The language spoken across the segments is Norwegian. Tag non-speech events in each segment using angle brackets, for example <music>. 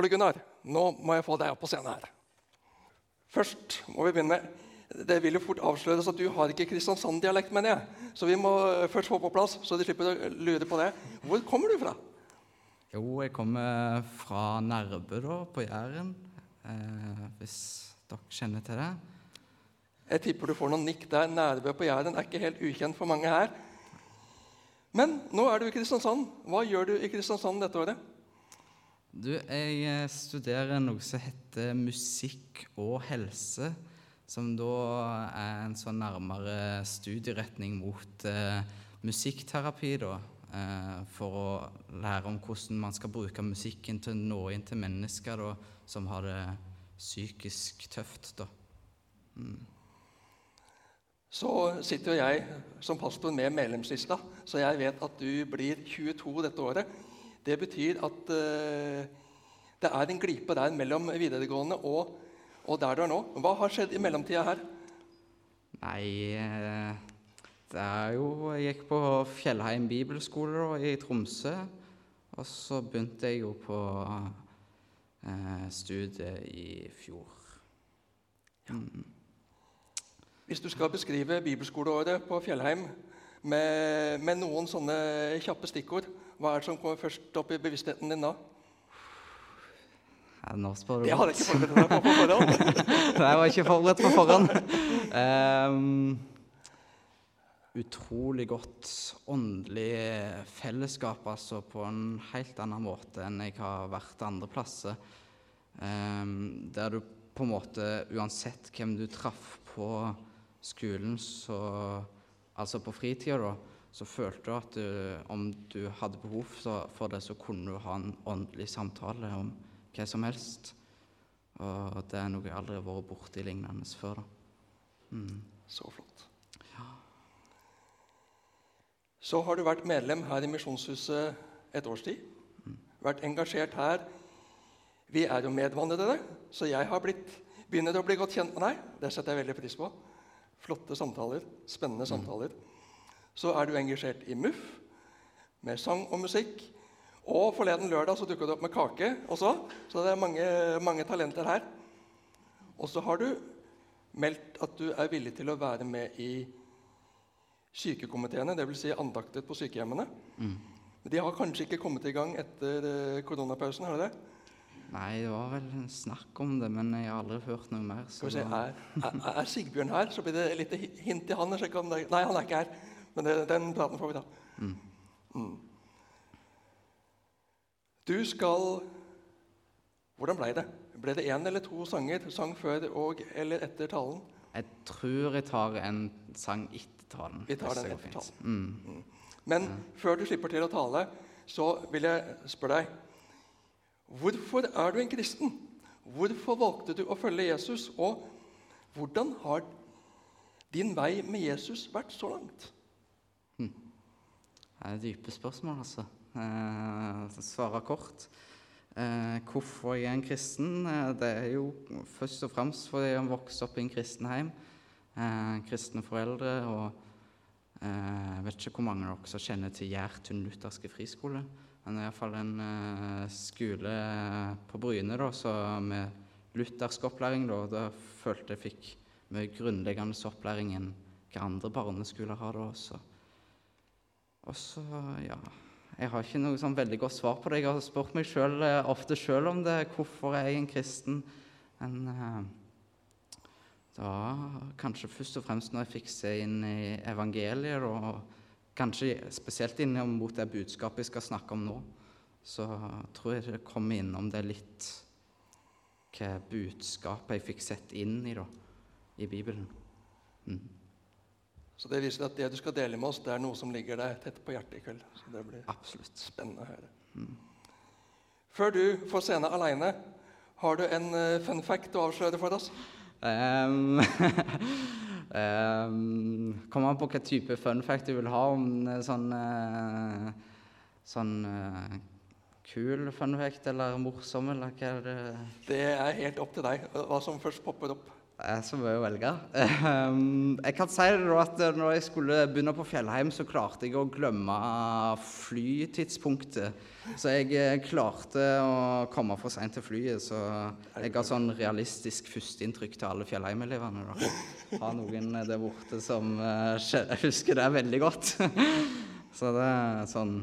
Ole Gunnar, nå må jeg få deg opp på scenen her. Først må vi begynne med Det vil jo fort avsløres at du har ikke Kristiansand-dialekt, mener jeg. Så vi må først få på plass, så de slipper å lure på det. Hvor kommer du fra? Jo, jeg kommer fra Nærbø, da, på Jæren. Eh, hvis dere kjenner til det. Jeg tipper du får noen nikk der. Nærbø på Jæren er ikke helt ukjent for mange her. Men nå er du i Kristiansand. Hva gjør du i Kristiansand dette året? Du, jeg eh, studerer noe som heter musikk og helse. Som da er en sånn nærmere studieretning mot eh, musikkterapi, da. Eh, for å lære om hvordan man skal bruke musikken til å nå inn til mennesker da, som har det psykisk tøft. da. Mm. Så sitter jo jeg som pastor med medlemslista, så jeg vet at du blir 22 dette året. Det betyr at uh, det er en glipe der mellom videregående og, og der du er nå. Hva har skjedd i mellomtida her? Nei, eh, det er jo Jeg gikk på Fjellheim bibelskole da, i Tromsø. Og så begynte jeg jo på eh, studiet i fjor. Mm. Hvis du skal beskrive bibelskoleåret på Fjellheim med, med, noen sånne kjappe stikkord, hva er det som kommer først opp i bevisstheten din da? Ja, nå spør du Det hadde jeg ikke forberedt meg på på forhånd. <laughs> Nei, jeg var ikke forberedt på forhånd. Um, utrolig godt åndelig fellesskap, altså på en helt annen måte enn jeg har vært andre plasser. Um, der du på en måte, uansett hvem du traff på skolen, så, altså på fritida, da, så følte du at du, om du hadde behov for det, så kunne du ha en åndelig samtale om hva som helst. Og det er noe jeg aldri har vært borti lignende før. da. Mm. Så flott. Ja. Så har du vært medlem her i Misjonshuset et års tid. Mm. Vært engasjert her. Vi er jo medvandrere, så jeg har blitt, begynner å bli godt kjent med deg. Det setter jeg veldig pris på. Flotte samtaler. Spennende mm. Så er du engasjert i MUF, med sang og musikk. Og forleden lørdag så dukka det opp med kake også, så det er mange, mange talenter her. Og så har du meldt at du er villig til å være med i sykekomiteene, dvs. Si andaktet på sykehjemmene. Mm. De har kanskje ikke kommet i gang etter eh, koronapausen? har de det? Nei, det var vel snakk om det, men jeg har aldri hørt noe mer. Se, er, er, er, Sigbjørn her? Så blir det litt hint til han. Nei, han er ikke her. Men det, den praten får vi ta. Mm. Mm. Du skal Hvordan ble det? Ble det én eller to sanger? Sang før og eller etter talen? Jeg tror jeg tar en sang etter talen. Vi tar den etter talen. Mm. mm. Men ja. før du slipper til å tale, så vil jeg spørre deg Hvorfor er du en kristen? Hvorfor valgte du å følge Jesus? Og hvordan har din vei med Jesus vært så langt? Det er dype spørsmål, altså. Eh, svare kort. Eh, hvorfor jeg er en kristen? Eh, det er jo først og fremst fordi jeg vokste opp i en kristen heim. Eh, kristne foreldre. Og eh, jeg vet ikke hvor mange av dere som kjenner til Gjertun lutherske friskole. Men det er iallfall en skole på Bryne da, med luthersk opplæring. Da, da følte jeg fikk mye grunnleggende opplæring enn hva andre barneskoler har. da også. Og så, ja jeg har ikke noe sånn veldig godt svar på det. Jeg har spurt meg selv, eh, ofte sjøl om det. Hvorfor er jeg en kristen? Men eh, da kanskje først og fremst når jeg fikk se inn i evangeliet, og kanskje spesielt inn mot det budskapet jeg skal snakke om nå, så tror jeg det kommer innom det litt hva budskapet jeg fikk sett inn i da, i Bibelen. Mm. Så det viser at det du skal dele med oss, det er noe som ligger deg tett på hjertet i kveld. Så det blir Absolutt. spennende å høre. Mm. Før du får scene aleine, har du en uh, fun fact å avsløre for oss? Um, um, <laughs> Kommer an på hvilken type fun fact du vil ha. Om sånn, uh, sånn uh, kul fun fact eller morsom, eller hva er det Det er helt opp til deg hva som først popper opp. Det er så mye å velge. Ehm, jeg kan si at eh, når jeg skulle begynne på Fjellheim, så klarte jeg å glemme flytidspunktet. Så jeg eh, klarte å komme for seint til flyet. Så jeg har sånn realistisk førsteinntrykk til alle Fjellheim-elevene. Har noen der borte som jeg husker det veldig godt. <laughs> Så det er sånn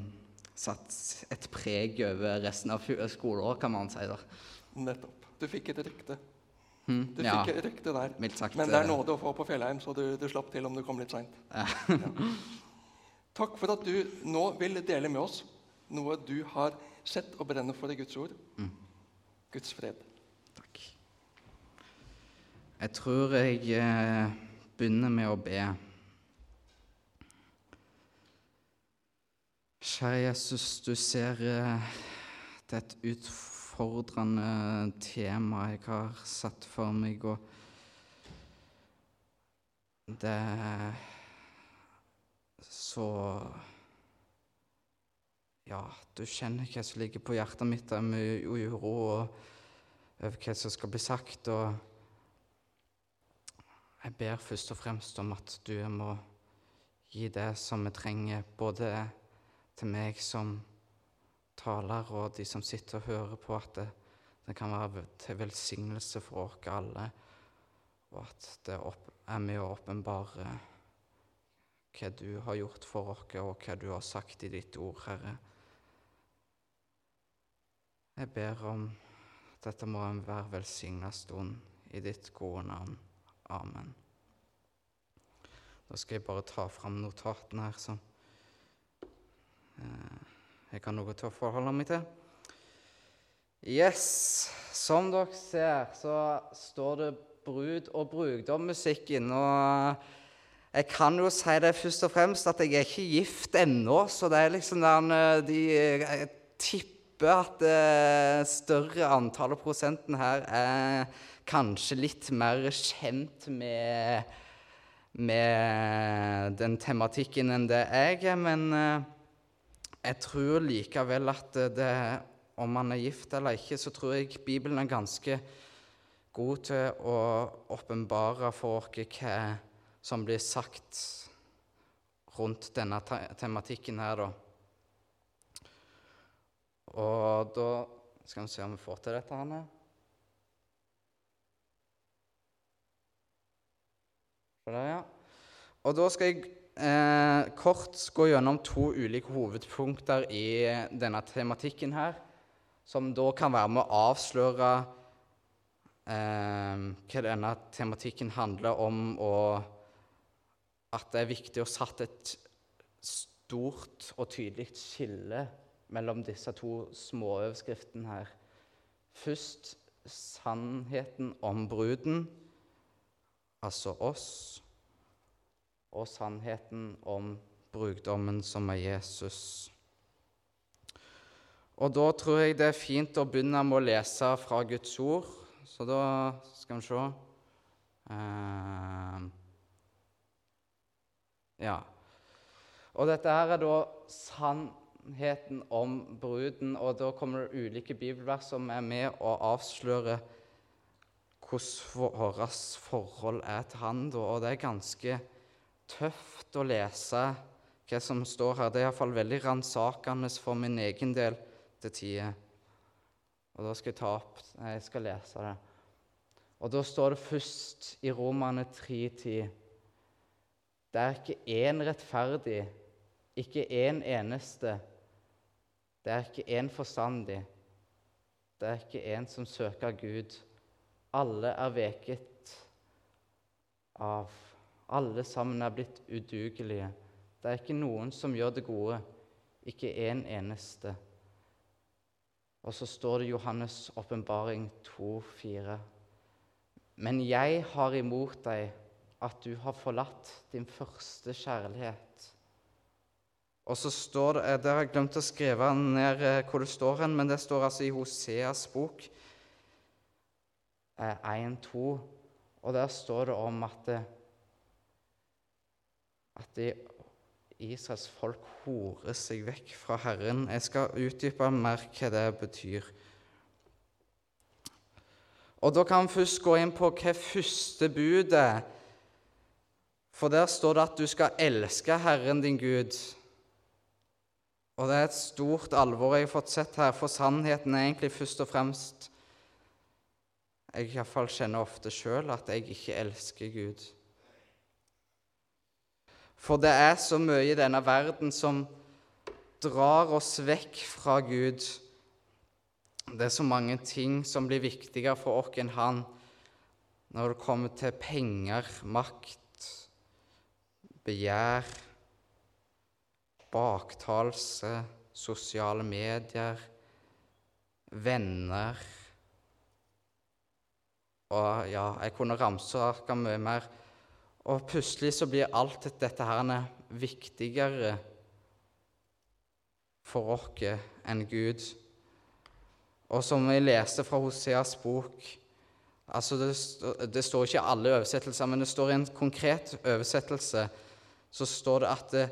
satt et preg over resten av skoleåret, kan man si. da. Nettopp. Du fikk et rykte. Hm, Du ja, fikk et rykte der. sagt. Men det er eh, nåde å få på Fjellheim, så du, du slapp til om du kom litt seint. <laughs> Ja. Takk for at du nå vil dele med oss noe du har sett og brenner for i Guds ord. Mm. Guds fred. Takk. Jeg tror jeg eh, begynner med å be. Kjære Jesus, du ser eh, det er et utfordrende tema jeg har satt for meg, og det så Ja, du kjenner hva som ligger på hjertet mitt. Det uro over hva som skal bli sagt. Og jeg ber først og fremst om at du må gi det som vi trenger, både til meg som taler, og de som sitter og hører på, at det, det kan være til velsignelse for oss alle, og at det er med å åpenbare hva du har gjort for oss, og hva du har sagt i ditt ord, Herre. Jeg ber om dette må en være velsigna stund i ditt gode navn. Amen. Da skal jeg bare ta fram notatene her, som eh, jeg har noe til å forholde meg til. Yes, som dere ser, så står det brud- og brudgommusikken. Og jeg kan jo si det først og fremst at jeg er ikke gift ennå, så det er liksom den eh, de, Jeg tipper at det større antallet prosenten her er kanskje litt mer kjent med, med den tematikken enn det jeg er, men eh, jeg tror likevel at det, om man er gift eller ikke, så tror jeg Bibelen er ganske god til å åpenbare for oss hva som blir sagt rundt denne te tematikken her, da. Og da skal vi se om vi får til dette. Hanne. Og da skal jeg eh, kort gå gjennom to ulike hovedpunkter i denne tematikken her, som da kan være med å avsløre eh, hva denne tematikken handler om, og at det er viktig å sette et stort og tydelig skille mellom disse to småoverskriftene her. Først sannheten om bruden, altså oss, og sannheten om brukdommen som er Jesus. Og da tror jeg det er fint å begynne med å lese fra Guds ord. Så da skal vi se eh, Ja. Og dette her er da sannheten om bruden, og da kommer det ulike bibelvers som er med å avsløre hvordan vårt forhold er til Han. Og det er ganske tøft å lese hva som står her. Det er iallfall veldig ransakende for min egen del til tider. Og da skal jeg ta opp Nei, jeg skal lese det. Og da står det først i Romane 3.10.: Det er ikke én rettferdig, ikke én eneste. Det er ikke én forstandig. Det er ikke én som søker Gud. Alle er veket av. Alle sammen er blitt udugelige. Det er ikke noen som gjør det gode, ikke en eneste. Og så står det Johannes' åpenbaring 2,4. Men jeg har imot deg at du har forlatt din første kjærlighet. Og så står det, eh, Der har jeg glemt å skrive ned eh, hvor det står hen, men det står altså i Hoseas bok eh, 1-2. Og der står det om at, det, at de, Israels folk horer seg vekk fra Herren. Jeg skal utdype mer hva det betyr. Og da kan vi først gå inn på hva første budet. For der står det at du skal elske Herren din Gud. Og det er et stort alvor jeg har fått sett her, for sannheten er egentlig først og fremst Jeg iallfall kjenner ofte sjøl at jeg ikke elsker Gud. For det er så mye i denne verden som drar oss vekk fra Gud. Det er så mange ting som blir viktigere for oss enn Han når det kommer til penger, makt, begjær, baktalelse, sosiale medier, venner Og ja, jeg kunne ramsa mye mer. Og plutselig så blir alt dette her viktigere for oss enn Gud. Og som vi leste fra Hoseas bok altså det, det, står ikke i alle oversettelser, men det står i en konkret oversettelse så står det at det,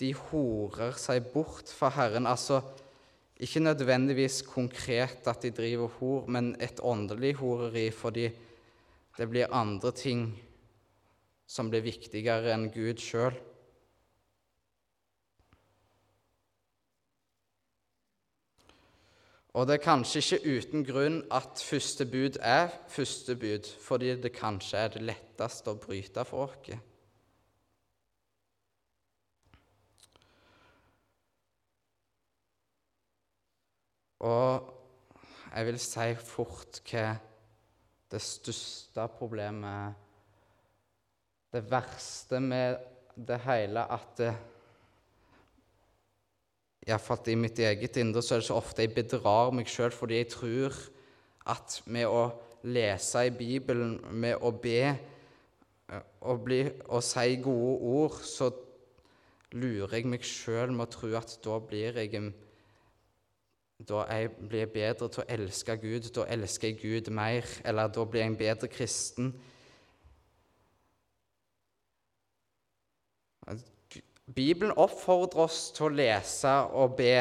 de horer seg bort fra Herren. Altså ikke nødvendigvis konkret at de driver hor, men et åndelig horeri fordi det blir andre ting som blir viktigere enn Gud sjøl. Og det er kanskje ikke uten grunn at første bud er første bud, fordi det kanskje er det letteste å bryte for oss. Og jeg vil si fort hva det største problemet det verste med det hele at Iallfall i mitt eget indre så er det så ofte jeg bedrar meg sjøl fordi jeg tror at med å lese i Bibelen, med å be og, bli, og si gode ord, så lurer jeg meg sjøl med å tro at da blir jeg da jeg blir bedre til å elske Gud, da elsker jeg Gud mer, eller da blir jeg en bedre kristen. Bibelen oppfordrer oss til å lese og be.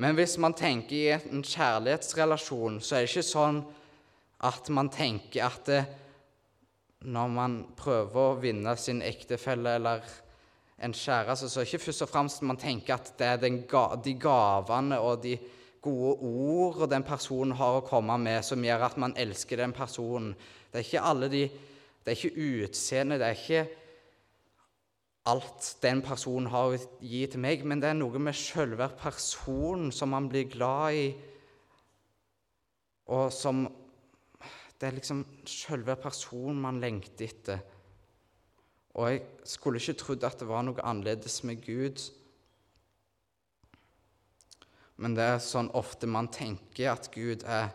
Men hvis man tenker i en kjærlighetsrelasjon, så er det ikke sånn at man tenker at det, når man prøver å vinne sin ektefelle eller en kjæreste, så er det ikke først og fremst man tenker at det er ga, de gavene og de gode ord den personen har å komme med, som gjør at man elsker den personen. Det er ikke alle de, det er ikke utseendet, det er ikke alt den personen har å gi til meg, men det er noe med selve personen som man blir glad i, og som Det er liksom selve personen man lengter etter. Og jeg skulle ikke trodd at det var noe annerledes med Gud. Men det er sånn ofte man tenker at Gud er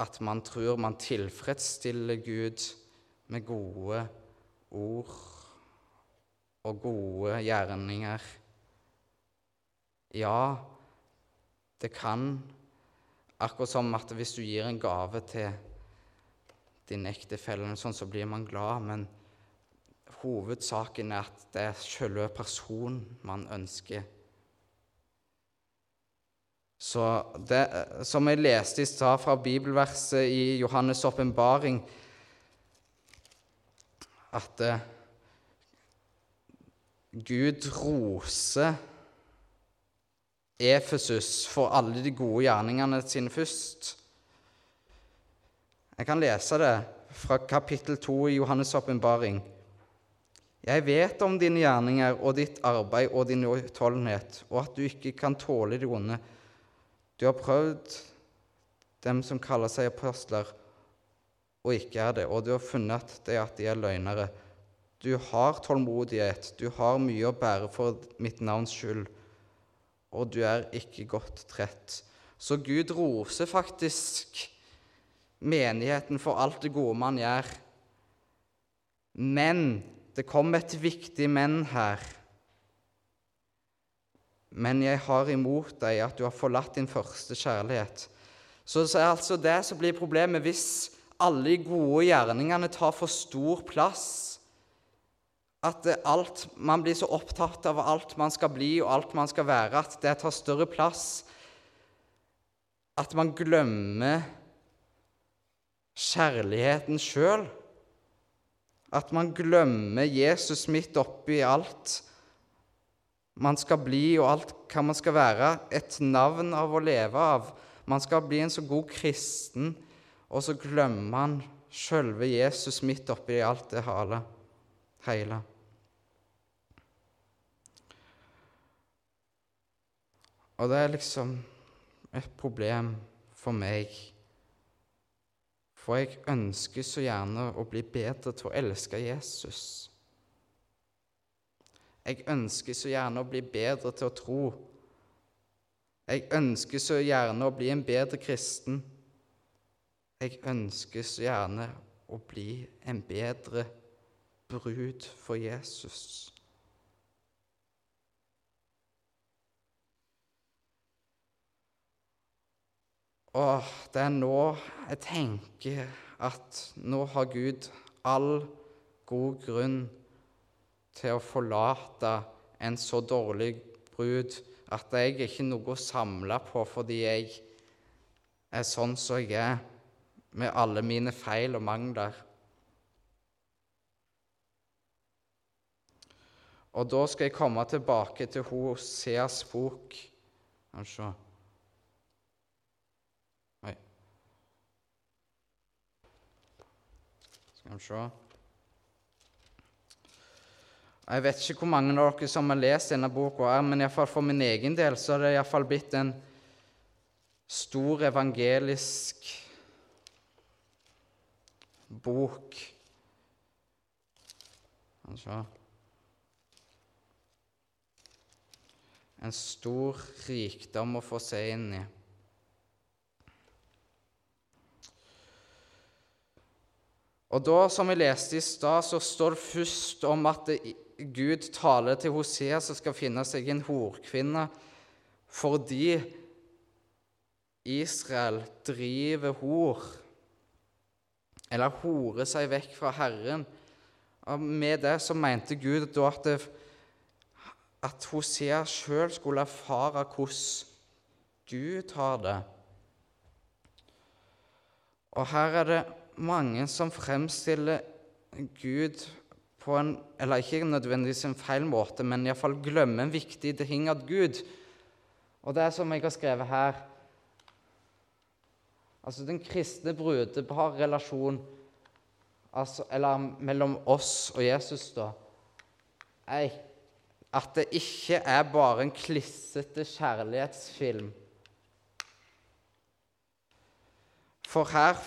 At man tror man tilfredsstiller Gud med gode ord og gode gjerninger. Ja, det kan Akkurat som at hvis du gir en gave til din ektefelle, sånn, så blir man glad, men hovedsaken er at det er selve personen man ønsker. Så det, Som jeg leste i stad fra bibelverset i Johannes' åpenbaring, at eh, Gud roser Efesus for alle de gode gjerningene sine først. Jeg kan lese det fra kapittel 2 i Johannes' åpenbaring. Jeg vet om dine gjerninger og ditt arbeid og din utholdenhet, og at du ikke kan tåle de onde. Du har prøvd dem som kaller seg apostler, og ikke er det, og du har funnet det at de er løgnere. Du har tålmodighet, du har mye å bære for mitt navns skyld, og du er ikke godt trett. Så Gud roser faktisk menigheten for alt det gode man gjør. Men det kom et viktig men her. Men jeg har imot deg at du har forlatt din første kjærlighet. Så det er altså det som blir problemet hvis alle de gode gjerningene tar for stor plass. At alt, man blir så opptatt av alt man skal bli og alt man skal være, at det tar større plass. at man glemmer kjærligheten sjøl. At man glemmer Jesus midt oppi alt man skal bli, og alt hva man skal være. Et navn av å leve av. Man skal bli en så god kristen, og så glemmer man sjølve Jesus midt oppi alt det hale, hele. Og det er liksom et problem for meg. For jeg ønsker så gjerne å bli bedre til å elske Jesus. Jeg ønsker så gjerne å bli bedre til å tro. Jeg ønsker så gjerne å bli en bedre kristen. Jeg ønsker så gjerne å bli en bedre brud for Jesus. Og det er nå jeg tenker at nå har Gud all god grunn til å forlate en så dårlig brud at jeg er ikke noe å samle på fordi jeg er sånn som jeg er, med alle mine feil og mangler. Og da skal jeg komme tilbake til Hoseas bok. Skal Skal vi se Jeg vet ikke hvor mange av dere som har lest denne boka, men for min egen del så har det iallfall blitt en stor evangelisk bok. En stor rikdom å få seg inn i. Og da, som vi leste i stad, så står det først om at Gud taler til Hosea som skal finne seg en horkvinne fordi Israel driver hor, eller hore seg vekk fra Herren. Og med det så mente Gud da at, det, at Hosea sjøl skulle erfare hvordan Gud har det. Og her er det mange som fremstiller Gud på en Eller ikke nødvendigvis en feil måte, men iallfall glemmer en viktig ting av Gud. Og det er som jeg har skrevet her Altså den kristne brudeparrelasjon altså, Eller mellom oss og Jesus, da er at det ikke er bare en klissete kjærlighetsfilm. For her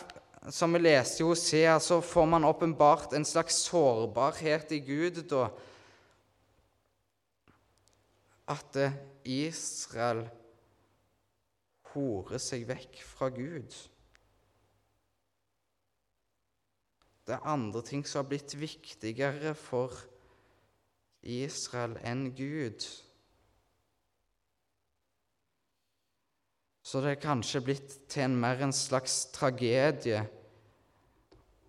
som vi leste i Hosea, så får man åpenbart en slags sårbarhet i Gud da. At Israel horer seg vekk fra Gud. Det er andre ting som har blitt viktigere for Israel enn Gud. Så det er kanskje blitt til en mer en slags tragedie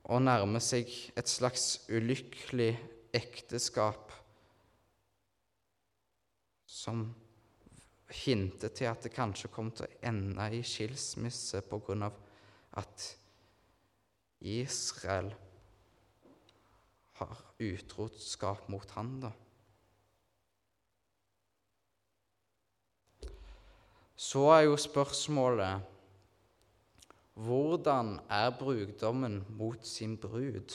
å nærme seg et slags ulykkelig ekteskap som hinter til at det kanskje kom til å ende i skilsmisse av at Israel har utroskap mot han da. Så er jo spørsmålet hvordan er brukdommen mot sin brud?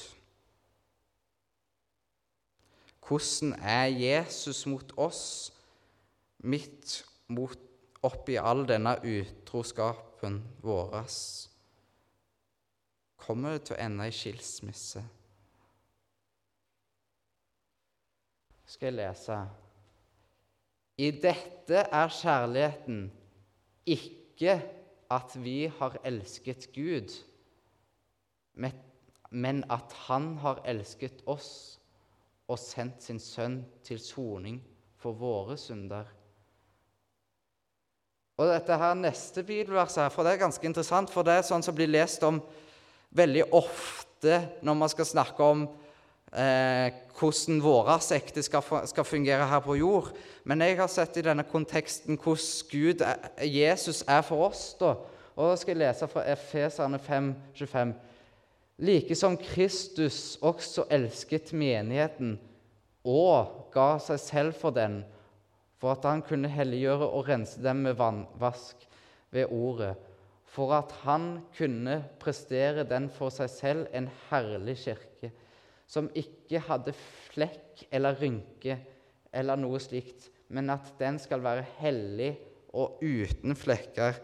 Hvordan er Jesus mot oss midt mot, oppi all denne utroskapen vår? Kommer det til å ende i skilsmisse? Skal jeg lese? I dette er kjærligheten ikke at vi har elsket Gud, men at Han har elsket oss og sendt sin sønn til soning for våre synder. Og dette her neste bibelverset her, for det er ganske interessant, for det er sånn som blir lest om veldig ofte når man skal snakke om eh, hvordan våre ekteskap skal fungere her på jord. Men jeg har sett i denne konteksten hvordan Gud, Jesus er for oss. da. Og Da skal jeg lese fra Efeserne 5, 25. Like som Kristus også elsket menigheten og ga seg selv for den, for at han kunne helliggjøre og rense dem med vannvask ved ordet, for at han kunne prestere den for seg selv en herlig kirke, som ikke hadde flekk eller rynke eller noe slikt, men at den skal være hellig og uten flekker.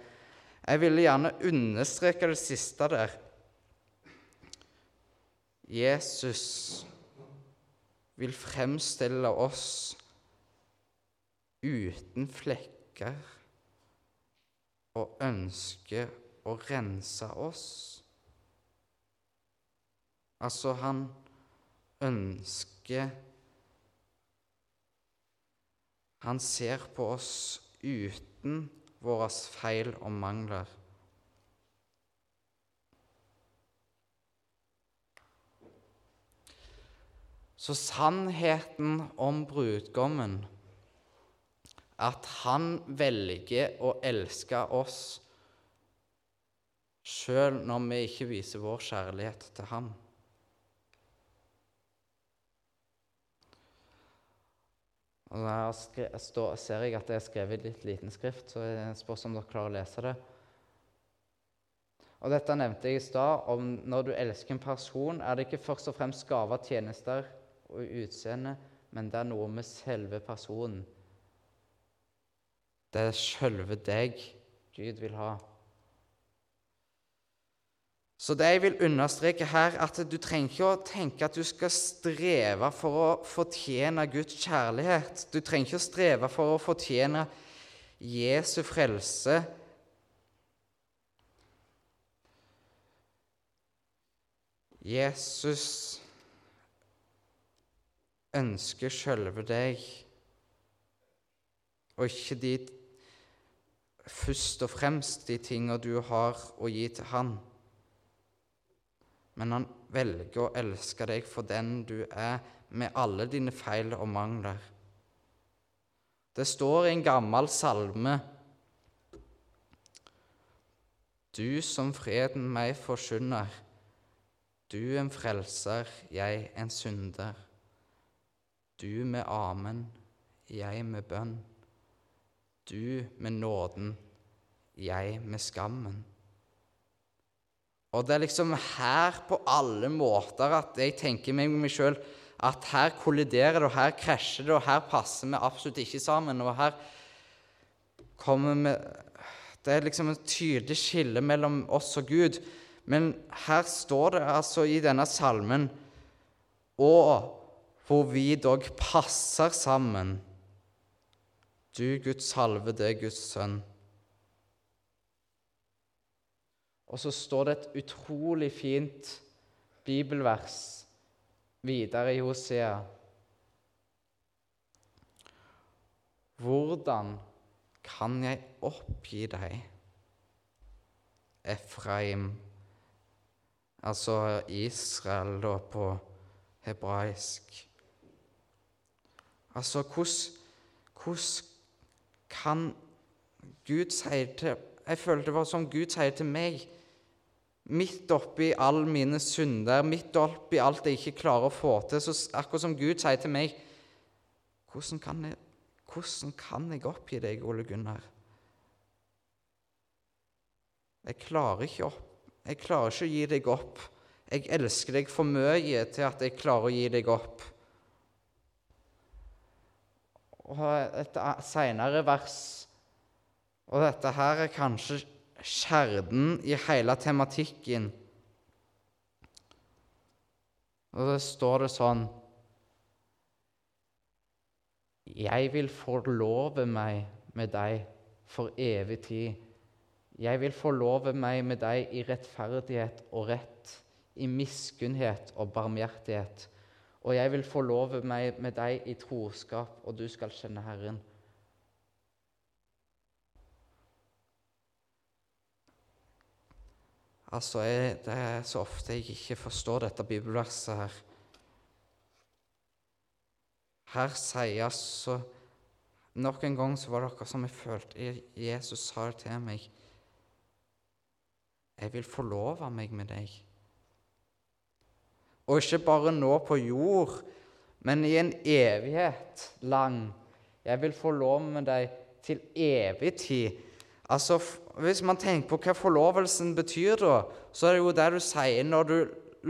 Jeg ville gjerne understreke det siste der. Jesus vil fremstille oss uten flekker og ønsker å rense oss. Altså, han ønsker Han ser på oss uten våre feil og mangler. Så sannheten om brudgommen, at han velger å elske oss sjøl når vi ikke viser vår kjærlighet til ham. Og Der ser jeg at det er skrevet i litt liten skrift, så jeg spørs om dere klarer å lese det. Og Dette nevnte jeg i stad. om Når du elsker en person, er det ikke først og fremst gaver, tjenester og utseende, men det er noe med selve personen. Det er sjølve deg Gud vil ha. Så det jeg vil understreke her, at du trenger ikke å tenke at du skal streve for å fortjene Guds kjærlighet. Du trenger ikke å streve for å fortjene Jesu frelse. Jesus ønsker sjølve deg, og ikke de, først og fremst de tinga du har å gi til Han. Men han velger å elske deg for den du er, med alle dine feil og mangler. Det står i en gammel salme Du som freden meg forsyner, du en frelser, jeg en synder. Du med amen, jeg med bønn. Du med nåden, jeg med skammen. Og det er liksom her på alle måter at jeg tenker med meg sjøl at her kolliderer det, og her krasjer det, og her passer vi absolutt ikke sammen. Og her kommer vi Det er liksom et tydelig skille mellom oss og Gud. Men her står det altså i denne salmen Og hvor vi dog passer sammen. Du, Guds salvede, Guds sønn. Og så står det et utrolig fint bibelvers videre i Hosea. Hvordan kan jeg oppgi deg, Efraim, altså Israel da på hebraisk? Altså, hvordan kan Gud si til Jeg følte det var som Gud sier til meg Midt oppi alle mine synder, midt oppi alt jeg ikke klarer å få til, så akkurat som Gud sier til meg Hvordan kan jeg, hvordan kan jeg oppgi deg, Ole Gunnar? Jeg klarer, ikke opp, jeg klarer ikke å gi deg opp. Jeg elsker deg for mye til at jeg klarer å gi deg opp og et senere vers. Og dette her er kanskje kjernen i hele tematikken. Og da står det sånn Jeg vil forlove meg med deg for evig tid. Jeg vil forlove meg med deg i rettferdighet og rett, i miskunnhet og barmhjertighet og jeg vil forlove meg med deg i troskap, og du skal kjenne Herren. Altså, jeg, Det er så ofte jeg ikke forstår dette bibelverset her. Her sier altså Nok en gang så var det akkurat som jeg følte Jesus sa det til meg. jeg vil forlove meg med deg. Og ikke bare nå på jord, men i en evighet lang. Jeg vil forlove med deg til evig tid. Altså, Hvis man tenker på hva forlovelsen betyr, da, så er det jo det du sier når du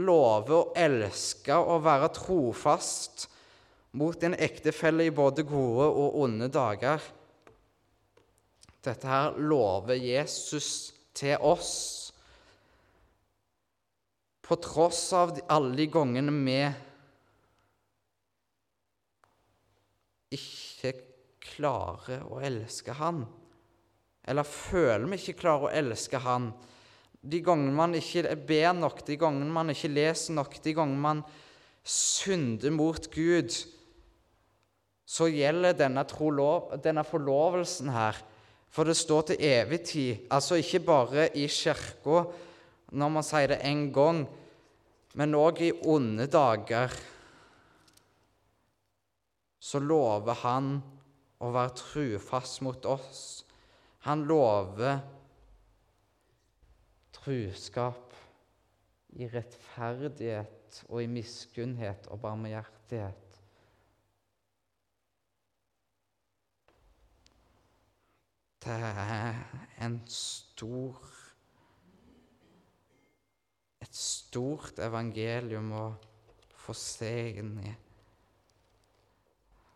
lover å elske og være trofast mot din ektefelle i både gode og onde dager. Dette her lover Jesus til oss. På tross av alle de gangene vi ikke klarer å elske Han, eller føler vi ikke klarer å elske Han, de gangene man ikke ber nok, de gangene man ikke leser nok, de gangene man synder mot Gud, så gjelder denne, trolov, denne forlovelsen her. For det står til evig tid, altså ikke bare i kirka når man sier det én gang, men òg i onde dager. Så lover han å være trufast mot oss. Han lover truskap i rettferdighet og i miskunnhet og barmhjertighet. Det er en stor Et stort evangelium å få se inn i.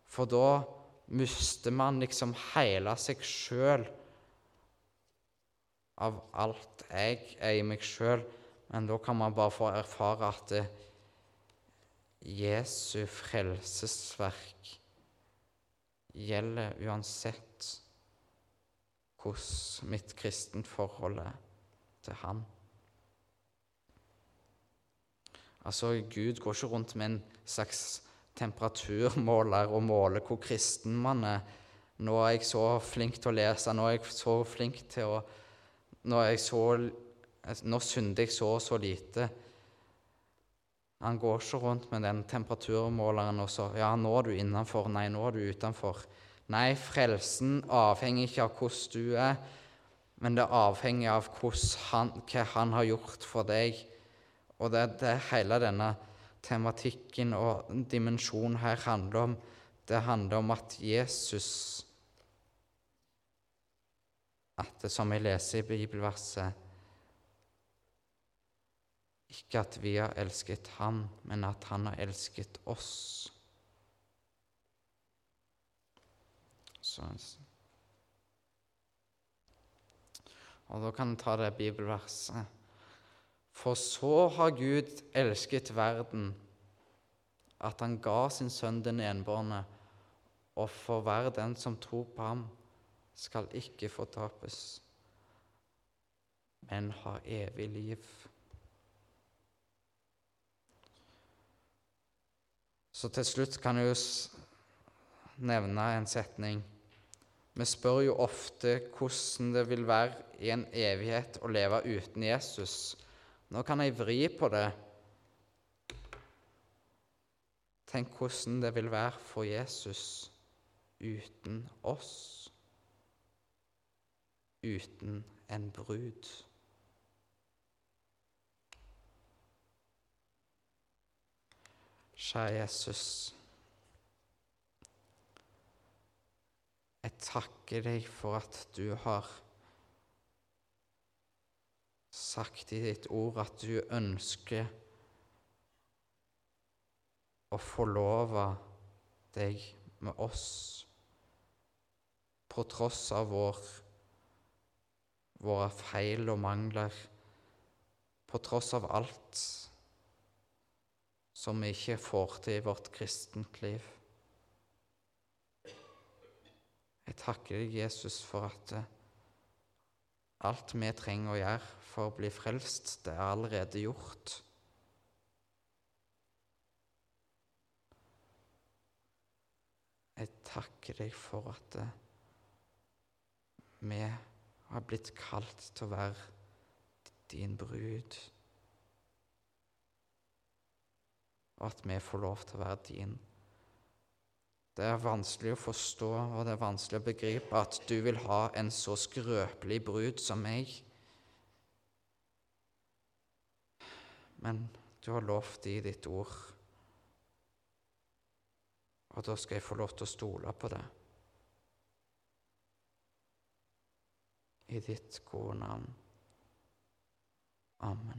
For da mister man liksom hele seg sjøl av alt jeg er i meg sjøl, men da kan man bare få erfare at det, Jesu frelsesverk gjelder uansett hvordan mitt kristenforhold er til Han. Altså, Gud går ikke rundt med en slags temperaturmåler og måler hvor kristen man er. Nå er jeg så flink til å lese, nå er jeg så flink til å Nå, er jeg så, nå synder jeg så og så lite. Han går ikke rundt med den temperaturmåleren og så Ja, nå er du innenfor. Nei, nå er du utenfor. Nei, frelsen avhenger ikke av hvordan du er, men det avhenger av han, hva han har gjort for deg. Og det, det hele denne tematikken og dimensjonen her handler om. Det handler om at Jesus At det som jeg leser i bibelverset Ikke at vi har elsket ham, men at han har elsket oss. Så Og da kan vi ta det bibelverset. For så har Gud elsket verden, at han ga sin sønn den enbårne, og for hver den som tror på ham, skal ikke fortapes, men ha evig liv. Så til slutt kan jeg jo nevne en setning. Vi spør jo ofte hvordan det vil være i en evighet å leve uten Jesus. Nå kan jeg vri på det. Tenk hvordan det vil være for Jesus uten oss, uten en brud. Kjære Jesus. Jeg takker deg for at du har sagt i ditt ord at du ønsker å forlove deg med oss på tross av vår, våre feil og mangler, på tross av alt som vi ikke får til i vårt kristent liv. Jeg takker deg, Jesus, for at eh, alt vi trenger å gjøre for å bli frelst, det er allerede gjort. Jeg takker deg for at eh, vi har blitt kalt til å være din brud, og at vi får lov til å være din brud. Det er vanskelig å forstå og det er vanskelig å begripe at du vil ha en så skrøpelig brud som meg. Men du har lovt i ditt ord, og da skal jeg få lov til å stole på det. I ditt gode navn. Amen.